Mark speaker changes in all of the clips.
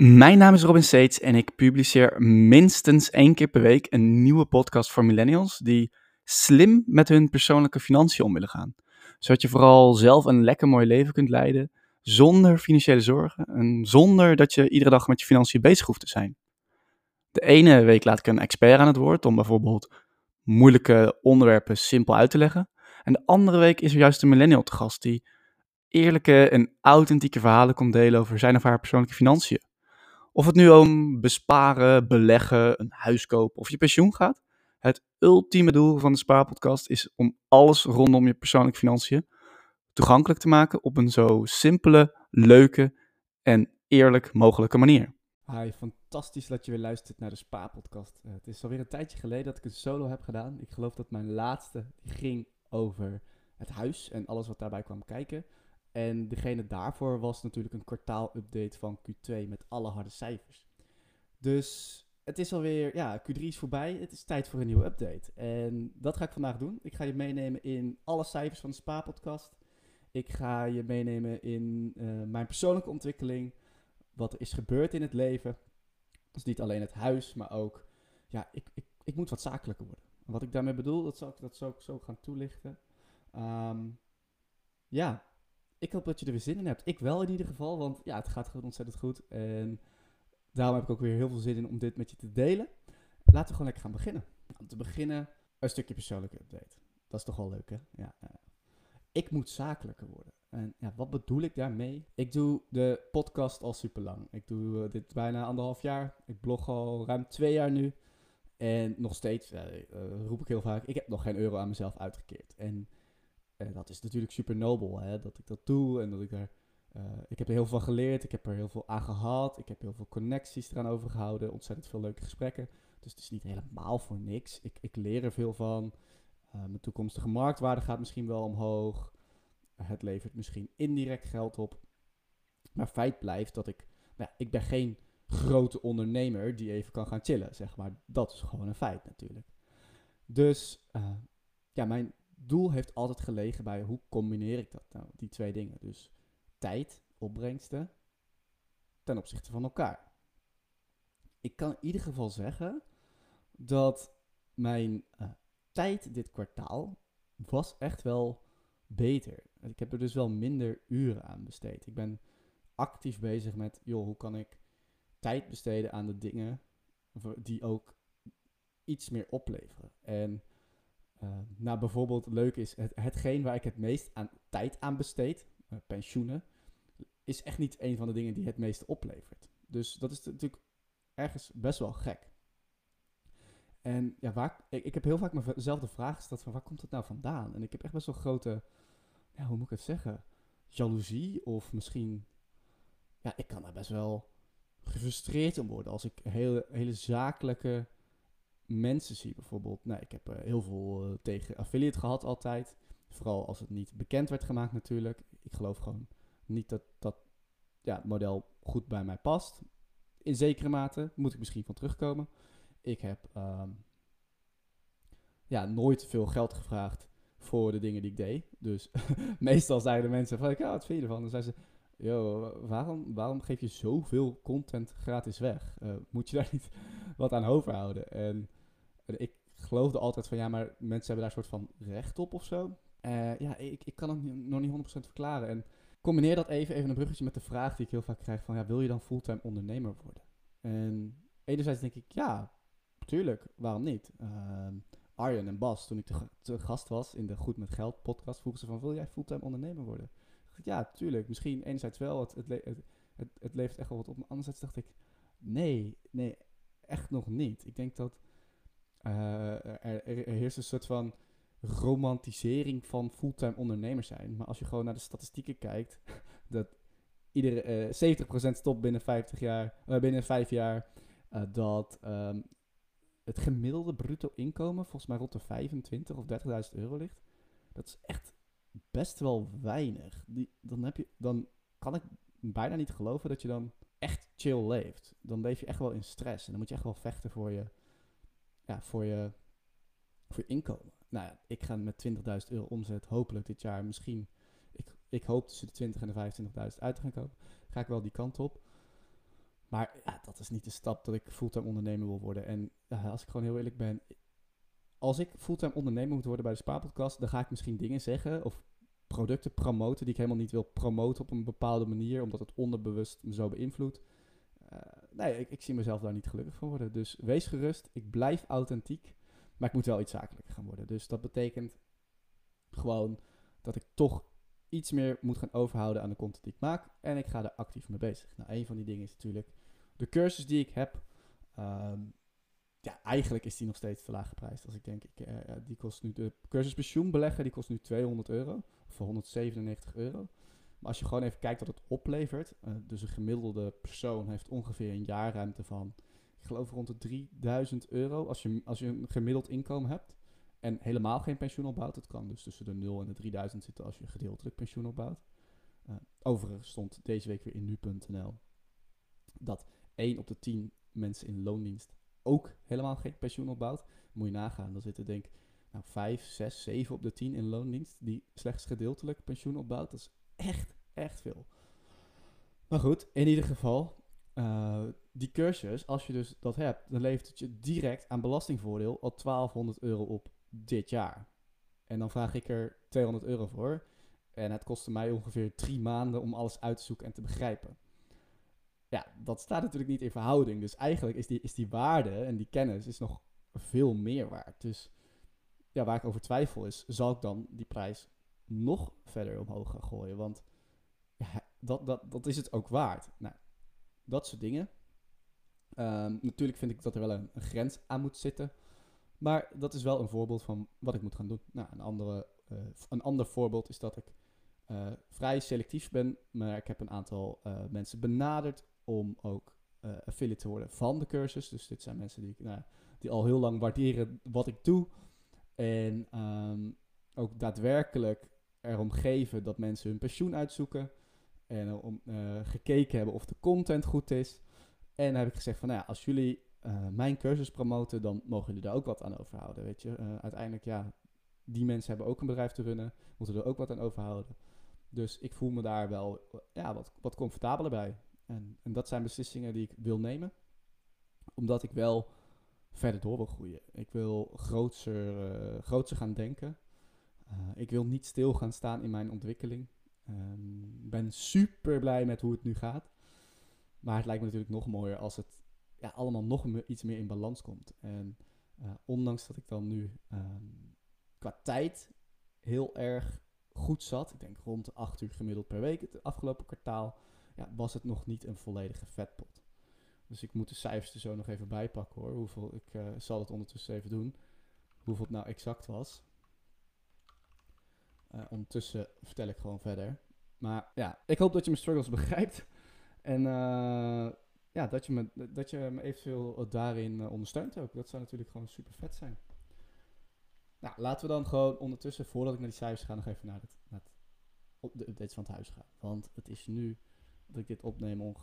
Speaker 1: Mijn naam is Robin Seets en ik publiceer minstens één keer per week een nieuwe podcast voor millennials die slim met hun persoonlijke financiën om willen gaan. Zodat je vooral zelf een lekker mooi leven kunt leiden zonder financiële zorgen en zonder dat je iedere dag met je financiën bezig hoeft te zijn. De ene week laat ik een expert aan het woord om bijvoorbeeld moeilijke onderwerpen simpel uit te leggen. En de andere week is er juist een millennial te gast die eerlijke en authentieke verhalen komt delen over zijn of haar persoonlijke financiën. Of het nu om besparen, beleggen, een huis kopen of je pensioen gaat. Het ultieme doel van de Spaarpodcast is om alles rondom je persoonlijke financiën toegankelijk te maken op een zo simpele, leuke en eerlijk mogelijke manier.
Speaker 2: Hi, fantastisch dat je weer luistert naar de Spa-podcast. Uh, het is alweer een tijdje geleden dat ik een solo heb gedaan. Ik geloof dat mijn laatste ging over het huis en alles wat daarbij kwam kijken. En degene daarvoor was natuurlijk een kwartaal-update van Q2 met alle harde cijfers. Dus het is alweer, ja, Q3 is voorbij. Het is tijd voor een nieuwe update. En dat ga ik vandaag doen. Ik ga je meenemen in alle cijfers van de Spa-podcast. Ik ga je meenemen in uh, mijn persoonlijke ontwikkeling. Wat er is gebeurd in het leven. Dus niet alleen het huis, maar ook, ja, ik, ik, ik moet wat zakelijker worden. En wat ik daarmee bedoel, dat zal ik, dat zal zo gaan toelichten. Um, ja, ik hoop dat je er weer zin in hebt. Ik wel in ieder geval, want ja, het gaat gewoon ontzettend goed. En daarom heb ik ook weer heel veel zin in om dit met je te delen. Laten we gewoon lekker gaan beginnen. Om te beginnen een stukje persoonlijke update. Dat is toch wel leuk, hè? Ja, Ik moet zakelijker worden. En ja, wat bedoel ik daarmee? Ik doe de podcast al super lang. Ik doe uh, dit bijna anderhalf jaar. Ik blog al ruim twee jaar nu. En nog steeds, uh, roep ik heel vaak, ik heb nog geen euro aan mezelf uitgekeerd. En en dat is natuurlijk super nobel, hè, dat ik dat doe en dat ik er... Uh, ik heb er heel veel van geleerd, ik heb er heel veel aan gehad, ik heb heel veel connecties eraan overgehouden, ontzettend veel leuke gesprekken. Dus het is niet helemaal voor niks. Ik, ik leer er veel van. Uh, mijn toekomstige marktwaarde gaat misschien wel omhoog. Het levert misschien indirect geld op. Maar feit blijft dat ik... Nou, ik ben geen grote ondernemer die even kan gaan chillen, zeg maar. Dat is gewoon een feit natuurlijk. Dus ja, mijn, doel heeft altijd gelegen bij hoe combineer ik dat nou, die twee dingen. Dus tijd, opbrengsten, ten opzichte van elkaar. Ik kan in ieder geval zeggen dat mijn uh, tijd dit kwartaal was echt wel beter. Ik heb er dus wel minder uren aan besteed. Ik ben actief bezig met, joh, hoe kan ik tijd besteden aan de dingen die ook iets meer opleveren. En uh, nou, bijvoorbeeld leuk is, het, hetgeen waar ik het meest aan tijd aan besteed, uh, pensioenen, is echt niet een van de dingen die het meeste oplevert. Dus dat is natuurlijk ergens best wel gek. En ja, waar, ik, ik heb heel vaak mezelf de vraag gesteld van waar komt het nou vandaan? En ik heb echt best wel grote, ja, hoe moet ik het zeggen, jaloezie of misschien, ja, ik kan daar best wel gefrustreerd om worden als ik hele, hele zakelijke mensen zie bijvoorbeeld. Nou, ik heb uh, heel veel uh, tegen affiliate gehad altijd. Vooral als het niet bekend werd gemaakt natuurlijk. Ik geloof gewoon niet dat dat ja, model goed bij mij past. In zekere mate moet ik misschien van terugkomen. Ik heb um, ja, nooit veel geld gevraagd voor de dingen die ik deed. Dus meestal zeiden mensen van, ja, wat vind je ervan? Dan zeiden ze, yo, waarom, waarom geef je zoveel content gratis weg? Uh, moet je daar niet wat aan overhouden? En ik geloofde altijd van ja, maar mensen hebben daar een soort van recht op of zo. Uh, ja, ik, ik kan het nog niet 100% verklaren. En combineer dat even, even een bruggetje met de vraag die ik heel vaak krijg van ja, wil je dan fulltime ondernemer worden? En enerzijds denk ik ja, tuurlijk, waarom niet? Uh, Arjen en Bas, toen ik te, gast was in de Goed met Geld podcast, vroegen ze van wil jij fulltime ondernemer worden? Ja, tuurlijk, misschien enerzijds wel, het, het, het, het, het levert echt wel wat op. Maar anderzijds dacht ik, nee, nee, echt nog niet. Ik denk dat er, er, heerst een soort van romantisering van fulltime ondernemers zijn. Maar als je gewoon naar de statistieken kijkt, dat iedere uh, 70% stopt binnen 50 jaar, uh, binnen 5 jaar. Dat um, het gemiddelde bruto inkomen volgens mij rond de 25 of 30.000 euro ligt. Dat is echt best wel weinig. Die, dan, heb je, dan kan ik bijna niet geloven dat je dan echt chill leeft. Dan leef je echt wel in stress. En dan moet je echt wel vechten voor je, ja, voor je, voor je inkomen. Nou ja, ik ga met 20.000 euro omzet hopelijk dit jaar misschien... Ik, ik hoop tussen de 20 en de 25.000 uit te gaan komen. Ga ik wel die kant op. Maar ja, dat is niet de stap dat ik fulltime ondernemer wil worden. En als ik gewoon heel eerlijk ben, als ik fulltime ondernemer moet worden bij de Spaarpodcast, dan ga ik misschien dingen zeggen of producten promoten die ik helemaal niet wil promoten op een bepaalde manier, omdat het onderbewust me zo beïnvloedt. Uh, nee, ik, zie mezelf daar niet gelukkig van worden. Dus wees gerust, ik blijf authentiek, maar ik moet wel iets zakelijker gaan worden. Dus dat betekent gewoon dat ik toch iets meer moet gaan overhouden aan de content die ik maak. En ik ga er actief mee bezig. Nou, een van die dingen is natuurlijk de cursus die ik heb. Ehm, ja, eigenlijk is die nog steeds te laag geprijsd. Als ik denk, ik, uh, die kost nu de cursus pensioen beleggen, die kost nu 200 euro. Voor 197 euro. Maar als je gewoon even kijkt wat het oplevert. Uh, dus een gemiddelde persoon heeft ongeveer een jaarruimte van, ik geloof rond de 3000 euro. Als je, als je een gemiddeld inkomen hebt. En helemaal geen pensioen opbouwt. Het kan dus tussen de 0 en de 3000 zitten als je gedeeltelijk pensioen opbouwt. Uh, overigens stond deze week weer in nu.nl dat 1 op de 10 mensen in loondienst ook helemaal geen pensioen opbouwt. Moet je nagaan, dan zitten denk ik nou, 5, 6, 7 op de 10 in loondienst die slechts gedeeltelijk pensioen opbouwt. Dat is echt, echt veel. Maar goed, in ieder geval, uh, die cursus, als je dus dat hebt, dan levert het je direct aan belastingvoordeel al 1200 euro op dit jaar. En dan vraag ik er 200 euro voor. En het kostte mij ongeveer drie maanden om alles uit te zoeken en te begrijpen. Ja, dat staat natuurlijk niet in verhouding. Dus eigenlijk is die, is die waarde en die kennis is nog veel meer waard. Dus ja, waar ik over twijfel is, zal ik dan die prijs nog verder omhoog gaan gooien? Want ja, dat, dat, dat is het ook waard. Nou, dat soort dingen. Um, natuurlijk vind ik dat er wel een, grens aan moet zitten. Maar dat is wel een voorbeeld van wat ik moet gaan doen. Nou, een, andere, uh, een ander voorbeeld is dat ik uh, vrij selectief ben, maar ik heb een aantal uh, mensen benaderd om ook affiliate te worden van de cursus. Dus dit zijn mensen die, nou, die al heel lang waarderen wat ik doe. En um, ook daadwerkelijk erom geven dat mensen hun pensioen uitzoeken. En om gekeken hebben of de content goed is. En dan heb ik gezegd van, nou ja, als jullie uh, mijn cursus promoten, dan mogen jullie daar ook wat aan overhouden. Weet je, uh, uiteindelijk, ja, die mensen hebben ook een bedrijf te runnen, moeten er ook wat aan overhouden. Dus ik voel me daar wel ja, wat, wat comfortabeler bij. En, en dat zijn beslissingen die ik wil nemen, omdat ik wel verder door wil groeien. Ik wil grootser gaan denken. Ik wil niet stil gaan staan in mijn ontwikkeling. Ik um, ben super blij met hoe het nu gaat. Maar het lijkt me natuurlijk nog mooier als het ja, allemaal nog iets meer in balans komt. En uh, ondanks dat ik dan nu um, qua tijd heel erg goed zat, ik denk rond de 8 uur gemiddeld per week het afgelopen kwartaal, ja, was het nog niet een volledige vetpot. Dus ik moet de cijfers er zo nog even bijpakken hoor. Hoeveel, ik uh, zal het ondertussen even doen. Hoeveel het nou exact was. Uh, ondertussen vertel ik gewoon verder. Maar ja, ik hoop dat je mijn struggles begrijpt. En uh, ja, dat, je me, dat je me eventueel daarin uh, ondersteunt ook. Dat zou natuurlijk gewoon super vet zijn. Nou, laten we dan gewoon ondertussen, voordat ik naar die cijfers ga, nog even naar, het, het, de updates van het huis gaan. Want het is nu dat ik dit opneem uh,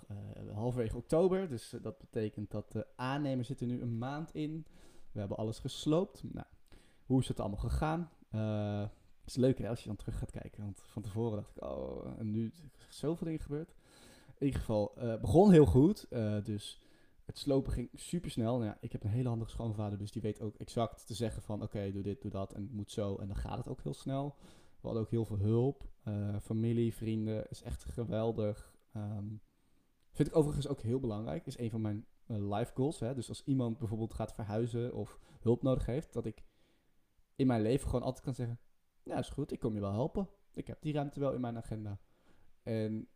Speaker 2: halverwege oktober. Dus dat betekent dat de aannemer zit er nu een maand in. We hebben alles gesloopt. Nou, hoe is het allemaal gegaan? Uh, het is leuk als je dan terug gaat kijken. Want van tevoren dacht ik, oh, en nu zoveel dingen gebeurd. In ieder geval, uh, begon heel goed. Uh, dus het slopen ging super snel. Nou ja, ik heb een hele handige schoonvader, dus die weet ook exact te zeggen van... Oké, doe dit, doe dat en het moet zo. En dan gaat het ook heel snel. We hadden ook heel veel hulp. Uh, familie, vrienden, is echt geweldig. Um, vind ik overigens ook heel belangrijk. Is een van mijn life goals. Hè? Dus als iemand bijvoorbeeld gaat verhuizen of hulp nodig heeft... dat ik in mijn leven gewoon altijd kan zeggen... Ja, is goed, ik kom je wel helpen. Ik heb die ruimte wel in mijn agenda. En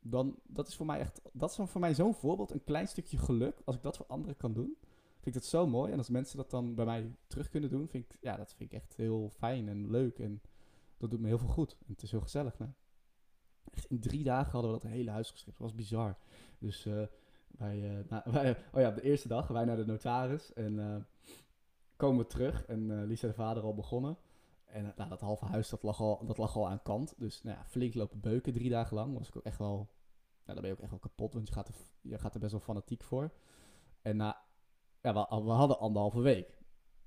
Speaker 2: dan, dat is voor mij echt, dat is voor mij zo'n voorbeeld, een klein stukje geluk. Als ik dat voor anderen kan doen, vind ik dat zo mooi. En als mensen dat dan bij mij terug kunnen doen, vind ik, ja, dat vind ik echt heel fijn en leuk. En dat doet me heel veel goed. En het is heel gezellig. Echt in drie dagen hadden we dat hele huis geschreven. Dat was bizar. Dus uh, wij, nou, wij, oh ja, de eerste dag, wij naar de notaris. En uh, komen we terug. En Lisa de vader al begonnen. En nou, dat halve huis, dat lag, al, dat lag al aan kant. Dus nou ja, flink lopen beuken drie dagen lang. Was ik ook echt wel... Nou, dan ben je ook echt wel kapot, want je gaat er, je gaat er best wel fanatiek voor. En na... Ja, we, hadden anderhalve week.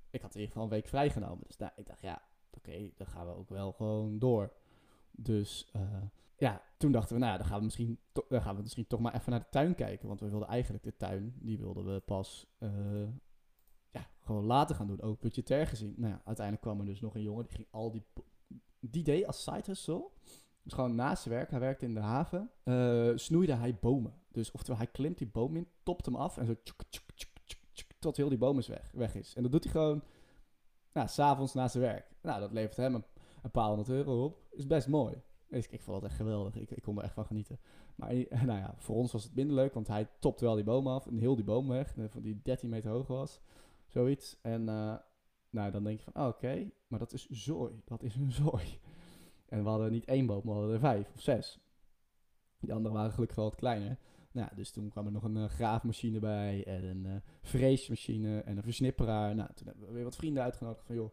Speaker 2: Ik had in ieder geval een week vrijgenomen. Dus nou, ik dacht, ja, oké, dan gaan we ook wel gewoon door. Dus uh, ja, toen dachten we, nou dan gaan we, misschien dan gaan we misschien toch maar even naar de tuin kijken. Want we wilden eigenlijk de tuin, die wilden we pas eh, ja, gewoon later gaan doen. Ook budgetair gezien. Nou ja, uiteindelijk kwam er dus nog een jongen, die ging al die... Die deed als side hustle, dus gewoon naast zijn werk, hij werkte in de haven, eh, snoeide hij bomen. Dus oftewel, hij klimt die boom in, topt hem af en zo tot heel die boom is weg, weg is. En dat doet hij gewoon, nou, s'avonds na zijn werk. Nou, dat levert hem een, paar honderd euro op. Is best mooi. Dus ik, ik vond het echt geweldig. Ik, ik kon er echt van genieten. Maar nou ja, voor ons was het minder leuk, want hij topte wel die boom af en heel die boom weg, eh, die 13 meter hoog was. Zoiets. En eh, nou, dan denk je van, oh, oké, maar dat is zooi. Dat is een zooi. En we hadden niet één boom, we hadden er vijf of zes. Die andere waren gelukkig wel wat kleiner. Nou, dus toen kwam er nog een eh, graafmachine bij en een eh vreesmachine en een versnipperaar. Nou, toen hebben we weer wat vrienden uitgenodigd van, joh,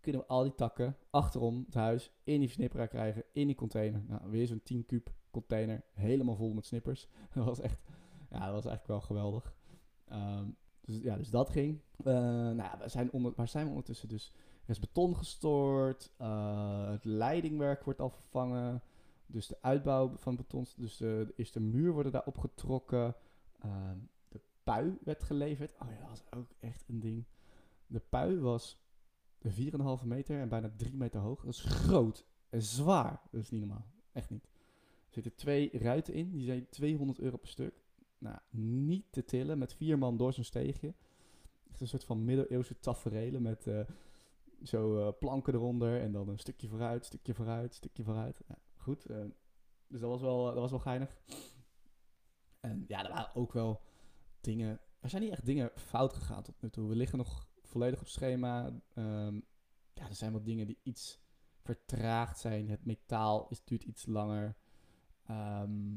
Speaker 2: kunnen we al die takken achterom het huis in die versnipperaar krijgen, in die container. Nou, weer zo'n 10 kuub container, helemaal vol met snippers. Dat was echt, ja, dat was eigenlijk wel geweldig. Ehm, dus ja, dus dat ging. Eh, nou ja, we zijn waar zijn we ondertussen? Dus er is beton gestort, eh, het leidingwerk wordt al vervangen, dus de uitbouw van beton, dus de, de eerste muur worden daar opgetrokken. Ehm, de pui werd geleverd. Oh ja, dat was ook echt een ding. De pui was 4,5 meter en bijna 3 meter hoog. Dat is groot en zwaar. Dat is niet normaal. Echt niet. Er zitten twee ruiten in, die zijn 200 euro per stuk. Nou, niet te tillen met vier man door zo'n steegje. Echt een soort van middeleeuwse taferelen met eh, zo eh, planken eronder en dan een stukje vooruit, stukje vooruit, stukje vooruit. Ja, goed, eh, dus dat was, wel, dat was wel geinig. En ja, er waren ook wel dingen... Er zijn niet echt dingen fout gegaan tot nu toe. We liggen nog volledig op schema. Ehm, ja, er zijn wat dingen die iets vertraagd zijn. Het metaal is, duurt iets langer. Ehm,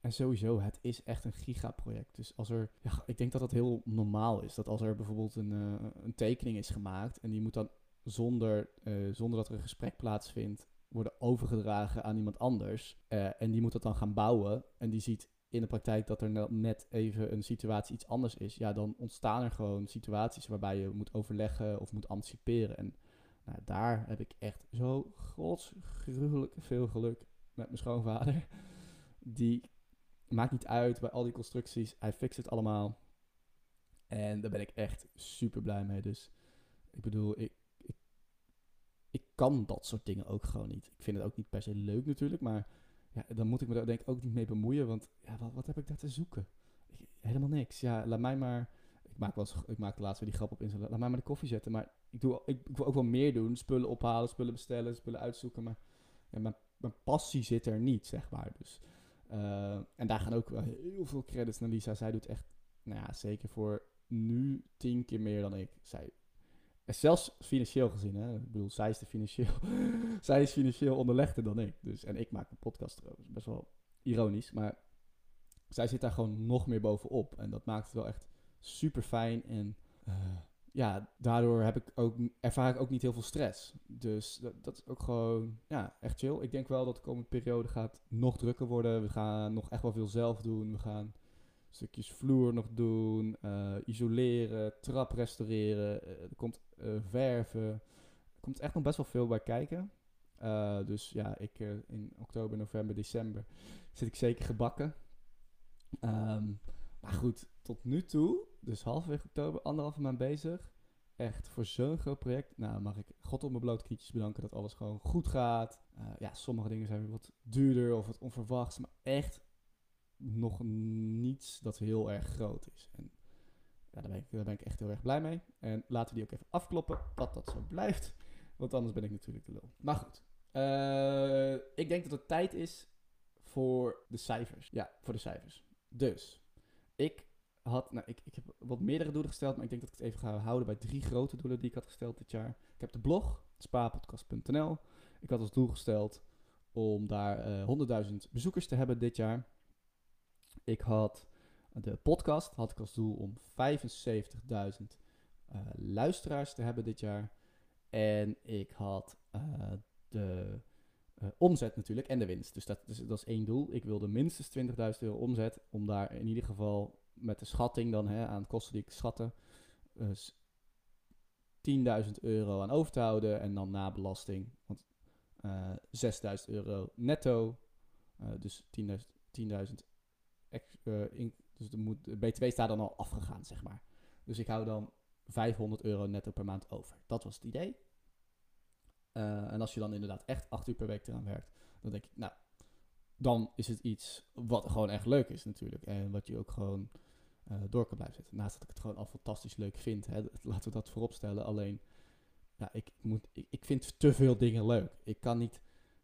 Speaker 2: en sowieso, het is echt een gigaproject. Dus als er, ja, ik denk dat dat heel normaal is. Dat als er bijvoorbeeld een, eh, een tekening is gemaakt en die moet dan zonder, eh, zonder dat er een gesprek plaatsvindt, worden overgedragen aan iemand anders. Eh, en die moet dat dan gaan bouwen. En die ziet in de praktijk dat er net even een situatie iets anders is. Ja, dan ontstaan er gewoon situaties waarbij je moet overleggen of moet anticiperen. En nou, daar heb ik echt zo godsgruwelijk veel geluk met mijn schoonvader. Die maakt niet uit bij al die constructies. Hij fixt het allemaal. En daar ben ik echt super blij mee. Dus ik bedoel, ik, ik, ik kan dat soort dingen ook gewoon niet. Ik vind het ook niet per se leuk natuurlijk, maar ja, dan moet ik me daar denk ik ook niet mee bemoeien. Want ja, wat, wat heb ik daar te zoeken? Ik- helemaal niks. Ja, laat mij maar. Ik maak, wel eens, ik maak laatst weer die grap op Insta. Laat mij maar de koffie zetten. Maar ik, doe, ik, ik wil ook wel meer doen. Spullen ophalen, spullen bestellen, spullen uitzoeken. Maar mijn, mijn passie zit er niet, zeg maar. Dus, eh, en daar gaan ook wel heel veel credits naar Lisa. Zij doet echt, nou ja, zeker voor nu tien keer meer dan ik. Zij, zelfs financieel gezien, hè. Ik bedoel, zij is, financieel, zij is financieel onderlegder dan ik. Dus, en ik maak een podcast is best wel ironisch. Maar zij zit daar gewoon nog meer bovenop. En dat maakt het wel echt super fijn. En eh, ja, daardoor heb ik ook, ervaar ik ook niet heel veel stress. Dus dat, is ook gewoon ja, echt chill. Ik denk wel dat de komende periode gaat nog drukker worden. We gaan nog echt wel veel zelf doen. We gaan stukjes vloer nog doen, eh, isoleren, trap restaureren. eh, er komt eh, verven. Er komt echt nog best wel veel bij kijken. Dus ja, ik, in oktober, november, december zit ik zeker gebakken. Ehm, maar goed, tot nu toe, dus halverwege oktober, anderhalve maand bezig. Echt voor zo'n groot project. Nou, mag ik God op mijn blote knietjes bedanken dat alles gewoon goed gaat. Eh, ja, sommige dingen zijn weer wat duurder of wat onverwachts. Maar echt nog niets dat heel erg groot is. En daar ben, ik, daar ben ik echt heel erg blij mee. En laten we die ook even afkloppen, dat dat zo blijft. Want anders ben ik natuurlijk de lul. Maar goed. Eh, ik denk dat het tijd is voor de cijfers. Ja, voor de cijfers. Dus, ik had, nou, ik, ik heb wat meerdere doelen gesteld, maar ik denk dat ik het even ga houden bij drie grote doelen die ik had gesteld dit jaar. Ik heb de blog, spaarpodcast.nl. Ik had als doel gesteld om daar eh 100.000 bezoekers te hebben dit jaar. Ik had de podcast, had ik als doel om 75.000 eh, luisteraars te hebben dit jaar. En ik had eh, de omzet natuurlijk en de winst. Dus dat, is dat is één doel. Ik wilde minstens 20.000 euro omzet. Om daar in ieder geval met de schatting dan hè, aan kosten die ik schatte. Dus 10.000 euro aan over te houden. En dan na belasting. Want eh 6.000 euro netto Uh, dus 10.000 10.000 uh, in, dus de, moet, BTW staat dan al afgegaan, zeg maar. Dus ik hou dan 500 euro netto per maand over. Dat was het idee. Uh, en als je dan inderdaad echt 8 uur per week eraan werkt, dan denk ik, nou, dan is het iets wat gewoon echt leuk is natuurlijk. En wat je ook gewoon uh, door kan blijven zetten. Naast dat ik het gewoon al fantastisch leuk vind. Hè, laten we dat voorop stellen. Alleen, ja, ik, moet, ik, vind te veel dingen leuk. Ik kan niet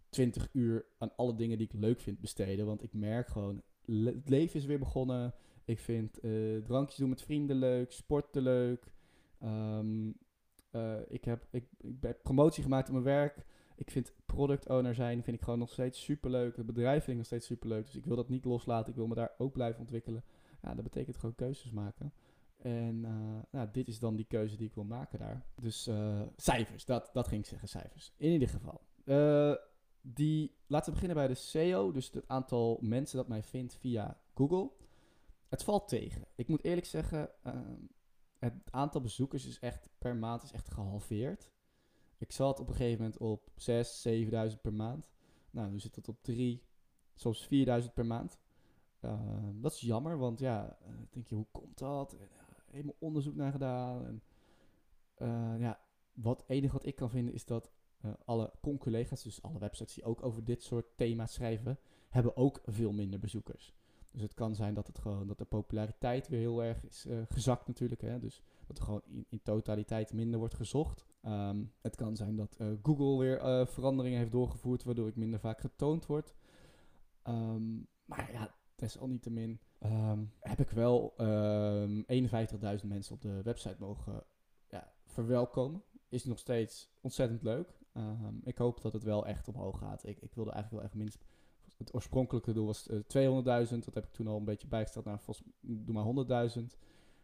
Speaker 2: 20 uur aan alle dingen die ik leuk vind besteden. Want ik merk gewoon, het leven is weer begonnen. Ik vind uh, drankjes doen met vrienden leuk, sporten leuk. Um, uh, ik, heb, ik, ik heb promotie gemaakt op mijn werk. Ik vind product owner zijn vind ik gewoon nog steeds super leuk. Het bedrijf vind ik nog steeds super leuk. Dus ik wil dat niet loslaten. Ik wil me daar ook blijven ontwikkelen. Ja, dat betekent gewoon keuzes maken. En nou, dit is dan die keuze die ik wil maken daar. Dus uh, cijfers, dat, dat ging ik zeggen, cijfers. In ieder geval. Uh, die, laten we beginnen bij de SEO. Dus het aantal mensen dat mij vindt via Google. Het valt tegen. Ik moet eerlijk zeggen, het aantal bezoekers is echt per maand is echt gehalveerd. Ik zat op een gegeven moment op 6, 7.000 per maand. Nou, nu zit het op 3, soms 4.000 per maand. Uh, dat is jammer, want ja, uh, denk je, hoe komt dat? Helemaal onderzoek naar gedaan. En, ja, wat enige wat ik kan vinden is dat alle collega's, dus alle websites die ook over dit soort thema's schrijven, hebben ook veel minder bezoekers. Dus het kan zijn dat het gewoon dat de populariteit weer heel erg is gezakt natuurlijk. Hè? Dus dat er gewoon in, in totaliteit minder wordt gezocht. Um, het kan zijn dat Google weer veranderingen heeft doorgevoerd, waardoor ik minder vaak getoond word. Um, maar ja, desalniettemin um, heb ik wel 51.000 mensen op de website mogen ja, verwelkomen. Is nog steeds ontzettend leuk. ik hoop dat het wel echt omhoog gaat. Ik, ik wilde eigenlijk wel echt minst. Het oorspronkelijke doel was uh, 200.000. Dat heb ik toen al een beetje bijgesteld naar volgens doe maar 100.000.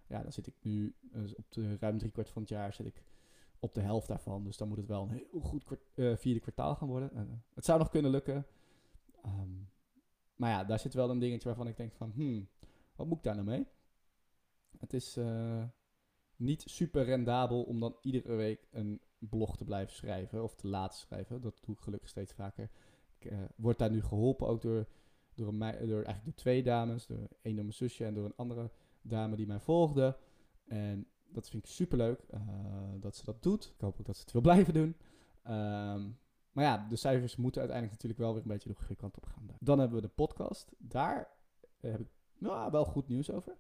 Speaker 2: Ja, dan zit ik nu op de ruim drie kwart van het jaar zit ik op de helft daarvan. Dus dan moet het wel een heel goed kwart, uh, vierde kwartaal gaan worden. Het zou nog kunnen lukken. Um, maar ja, daar zit wel een dingetje waarvan ik denk van, hmm, wat moet ik daar nou mee? Het is uh, niet super rendabel om dan iedere week een blog te blijven schrijven of te laten schrijven. Dat doe ik gelukkig steeds vaker. Ik word daar nu geholpen ook door, door, een, door eigenlijk door twee dames. Door één door mijn zusje en door een andere dame die mij volgde. En dat vind ik super leuk uh, dat ze dat doet. Ik hoop ook dat ze het wil blijven doen. Um, maar ja, de cijfers moeten uiteindelijk natuurlijk wel weer een beetje de goede kant op gaan. Dan hebben we de podcast. Daar heb ik nou, wel goed nieuws over.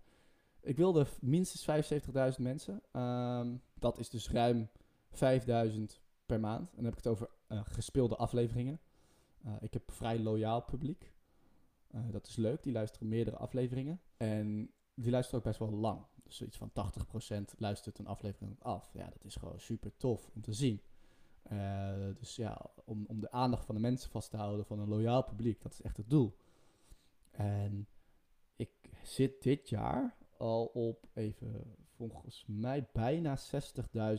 Speaker 2: Ik wilde minstens 75.000 mensen. Um, dat is dus ruim 5.000 per maand. En dan heb ik het over uh, gespeelde afleveringen. Uh, ik heb vrij loyaal publiek. Dat is leuk. Die luisteren meerdere afleveringen. En die luisteren ook best wel lang. Dus zoiets van 80% luistert een aflevering af. Ja, dat is gewoon super tof om te zien. Uh, dus ja, om, om de aandacht van de mensen vast te houden van een loyaal publiek, dat is echt het doel. En ik zit dit jaar al op even, volgens mij bijna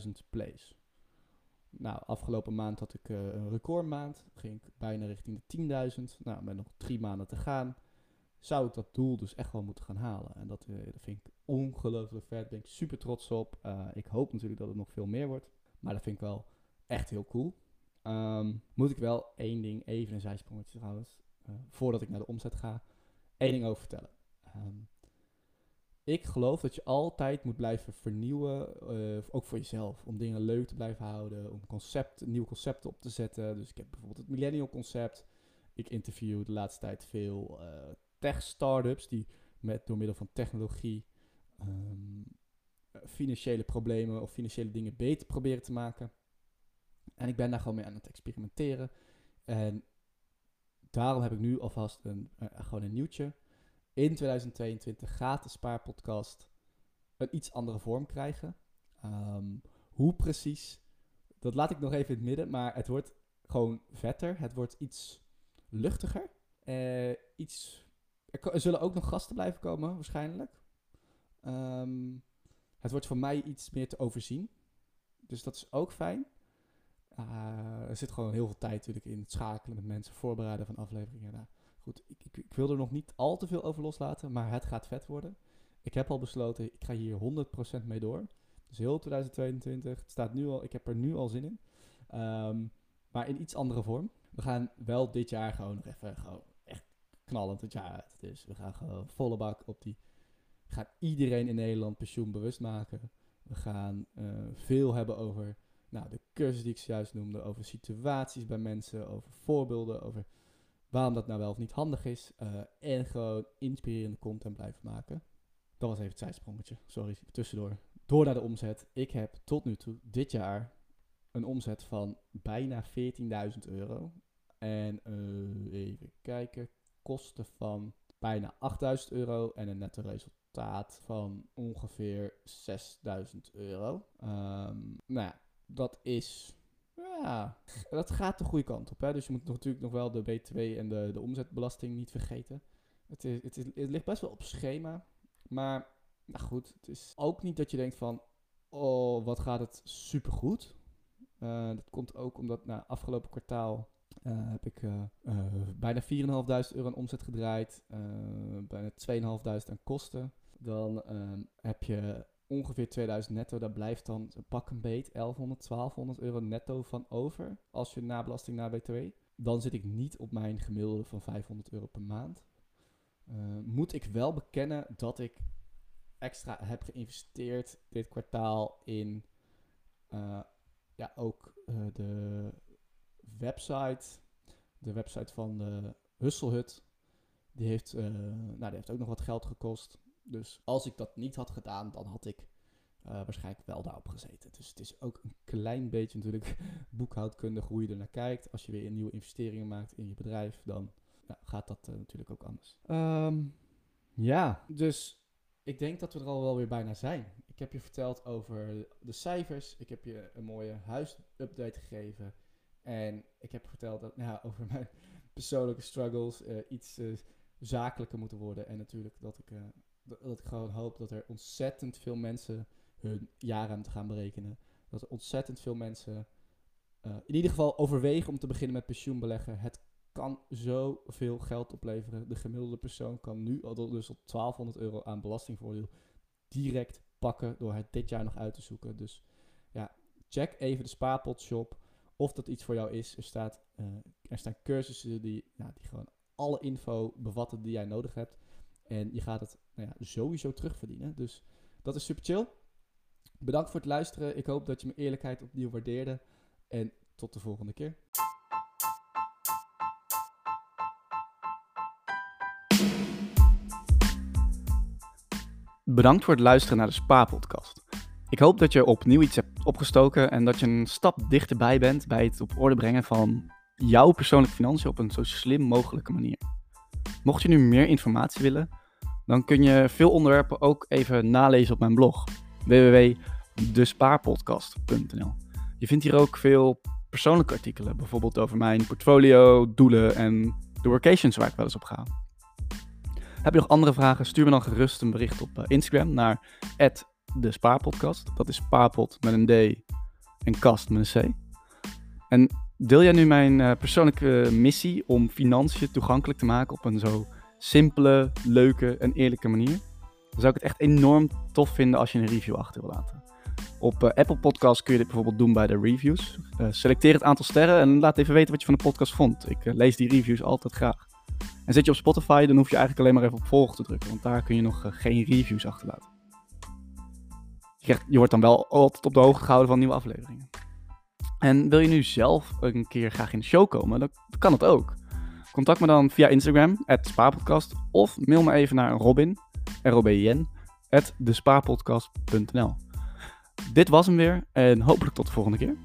Speaker 2: 60.000 plays. Nou, afgelopen maand had ik uh, een recordmaand. Ging ik bijna richting de 10.000. Nou, met nog drie maanden te gaan zou ik dat doel dus echt wel moeten gaan halen. En dat, uh, dat vind ik ongelooflijk vet. Daar ben ik super trots op. Ik hoop natuurlijk dat het nog veel meer wordt. Maar dat vind ik wel echt heel cool. Um, moet ik wel één ding, even een zijsprongetje trouwens, uh, voordat ik naar de omzet ga, één ding over vertellen. Um, ik geloof dat je altijd moet blijven vernieuwen, ook voor jezelf, om dingen leuk te blijven houden, om concept, nieuwe concepten op te zetten. Dus ik heb bijvoorbeeld het millennial concept. Ik interview de laatste tijd veel tech-startups die met, door middel van technologie um, financiële problemen of financiële dingen beter proberen te maken. En ik ben daar gewoon mee aan het experimenteren. En daarom heb ik nu alvast een, uh, gewoon een nieuwtje. In 2022 gaat de Spaarpodcast een iets andere vorm krijgen. Um, hoe precies, dat laat ik nog even in het midden. Maar het wordt gewoon vetter. Het wordt iets luchtiger. Uh, iets er, zullen ook nog gasten blijven komen, waarschijnlijk. Um, het wordt voor mij iets meer te overzien. Dus dat is ook fijn. Uh, er zit gewoon heel veel tijd natuurlijk in het schakelen met mensen, voorbereiden van afleveringen. Nou, goed, ik, ik, ik, wil er nog niet al te veel over loslaten, maar het gaat vet worden. Ik heb al besloten, ik ga hier 100% mee door. Dus heel 2022, het staat nu al, ik heb er nu al zin in. Um, maar in iets andere vorm. We gaan wel dit jaar gewoon nog even gewoon knallend het jaar uit. Dus we gaan gewoon volle bak op die... We gaan iedereen in Nederland pensioenbewust maken. We gaan eh, veel hebben over nou, de cursus die ik zojuist noemde, over situaties bij mensen, over voorbeelden, over waarom dat nou wel of niet handig is. eh, en gewoon inspirerende content blijven maken. Dat was even het zijsprongetje, sorry, tussendoor. Door naar de omzet. Ik heb tot nu toe dit jaar een omzet van bijna 14.000 euro. En eh, even kijken, kosten van bijna 8.000 euro en een netto resultaat van ongeveer 6.000 euro. Ehm, nou ja, dat is. Ja, dat gaat de goede kant op. Hè? Dus je moet natuurlijk nog wel de BTW en de, de omzetbelasting niet vergeten. Het, is, het, is, het ligt best wel op schema. Maar nou goed, het is ook niet dat je denkt van... Oh, wat gaat het supergoed. Eh dat komt ook omdat na afgelopen kwartaal eh, heb ik eh, bijna 4.500 euro aan omzet gedraaid. bijna 2.500 aan kosten. Dan ehm, heb je ongeveer 2000 netto. Daar blijft dan pak een beet 1100, 1200 euro netto van over. Als je na belasting na BTW. Dan zit ik niet op mijn gemiddelde van 500 euro per maand. Eh, moet ik wel bekennen dat ik extra heb geïnvesteerd dit kwartaal in eh, ja, ook eh, de website. De website van de Husselhut. Die heeft, nou, die heeft ook nog wat geld gekost. Dus als ik dat niet had gedaan, dan had ik eh, waarschijnlijk wel daarop gezeten. Dus het is ook een klein beetje natuurlijk boekhoudkundig hoe je er naar kijkt. Als je weer nieuwe investeringen maakt in je bedrijf, dan ja, gaat dat eh, natuurlijk ook anders. Ehm, ja, dus ik denk dat we er al wel weer bijna zijn. Ik heb je verteld over de cijfers. Ik heb je een mooie huisupdate gegeven. En ik heb verteld dat, nou, over mijn persoonlijke struggles eh, iets zakelijker moeten worden. En natuurlijk dat ik, dat, ik gewoon hoop dat er ontzettend veel mensen hun jaarruimte gaan berekenen. Dat er ontzettend veel mensen eh, in ieder geval overwegen om te beginnen met pensioenbeleggen. Het kan zoveel geld opleveren. De gemiddelde persoon kan nu al dus op 1200 euro aan belastingvoordeel direct pakken door het dit jaar nog uit te zoeken. Dus ja, check even de spaarpotshop of dat iets voor jou is. Er, staat, eh, er staan cursussen die, ja, die gewoon alle info bevatten die jij nodig hebt. En je gaat het nou ja, sowieso terugverdienen. Dus dat is super chill. Bedankt voor het luisteren. Ik hoop dat je mijn eerlijkheid opnieuw waardeerde. En tot de volgende keer.
Speaker 1: Bedankt voor het luisteren naar de Spa-podcast. Ik hoop dat je opnieuw iets hebt opgestoken en dat je een stap dichterbij bent bij het op orde brengen van jouw persoonlijke financiën op een zo slim mogelijke manier. Mocht je nu meer informatie willen, dan kun je veel onderwerpen ook even nalezen op mijn blog www.despaarpodcast.nl. Je vindt hier ook veel persoonlijke artikelen, bijvoorbeeld over mijn portfolio, doelen en de workations waar ik wel eens op ga. Heb je nog andere vragen? Stuur me dan gerust een bericht op eh, Instagram naar de Spaarpodcast. Dat is spaarpot met een D en kast met een C. En deel jij nu mijn eh, persoonlijke missie om financiën toegankelijk te maken op een zo simpele, leuke en eerlijke manier? Dan zou ik het echt enorm tof vinden als je een review achter wil laten. Op eh, Apple Podcasts kun je dit bijvoorbeeld doen bij de reviews. Eh, selecteer het aantal sterren en laat even weten wat je van de podcast vond. Ik lees die reviews altijd graag. En zit je op Spotify, dan hoef je eigenlijk alleen maar even op volgen te drukken, want daar kun je nog geen reviews achterlaten. Je, je wordt dan wel altijd op de hoogte gehouden van nieuwe afleveringen. En wil je nu zelf een keer graag in de show komen, dan kan het ook. Contact me dan via Instagram, spaarpodcast, of mail me even naar Robin, R-O-B-I-N, at. Dit was hem weer en hopelijk tot de volgende keer.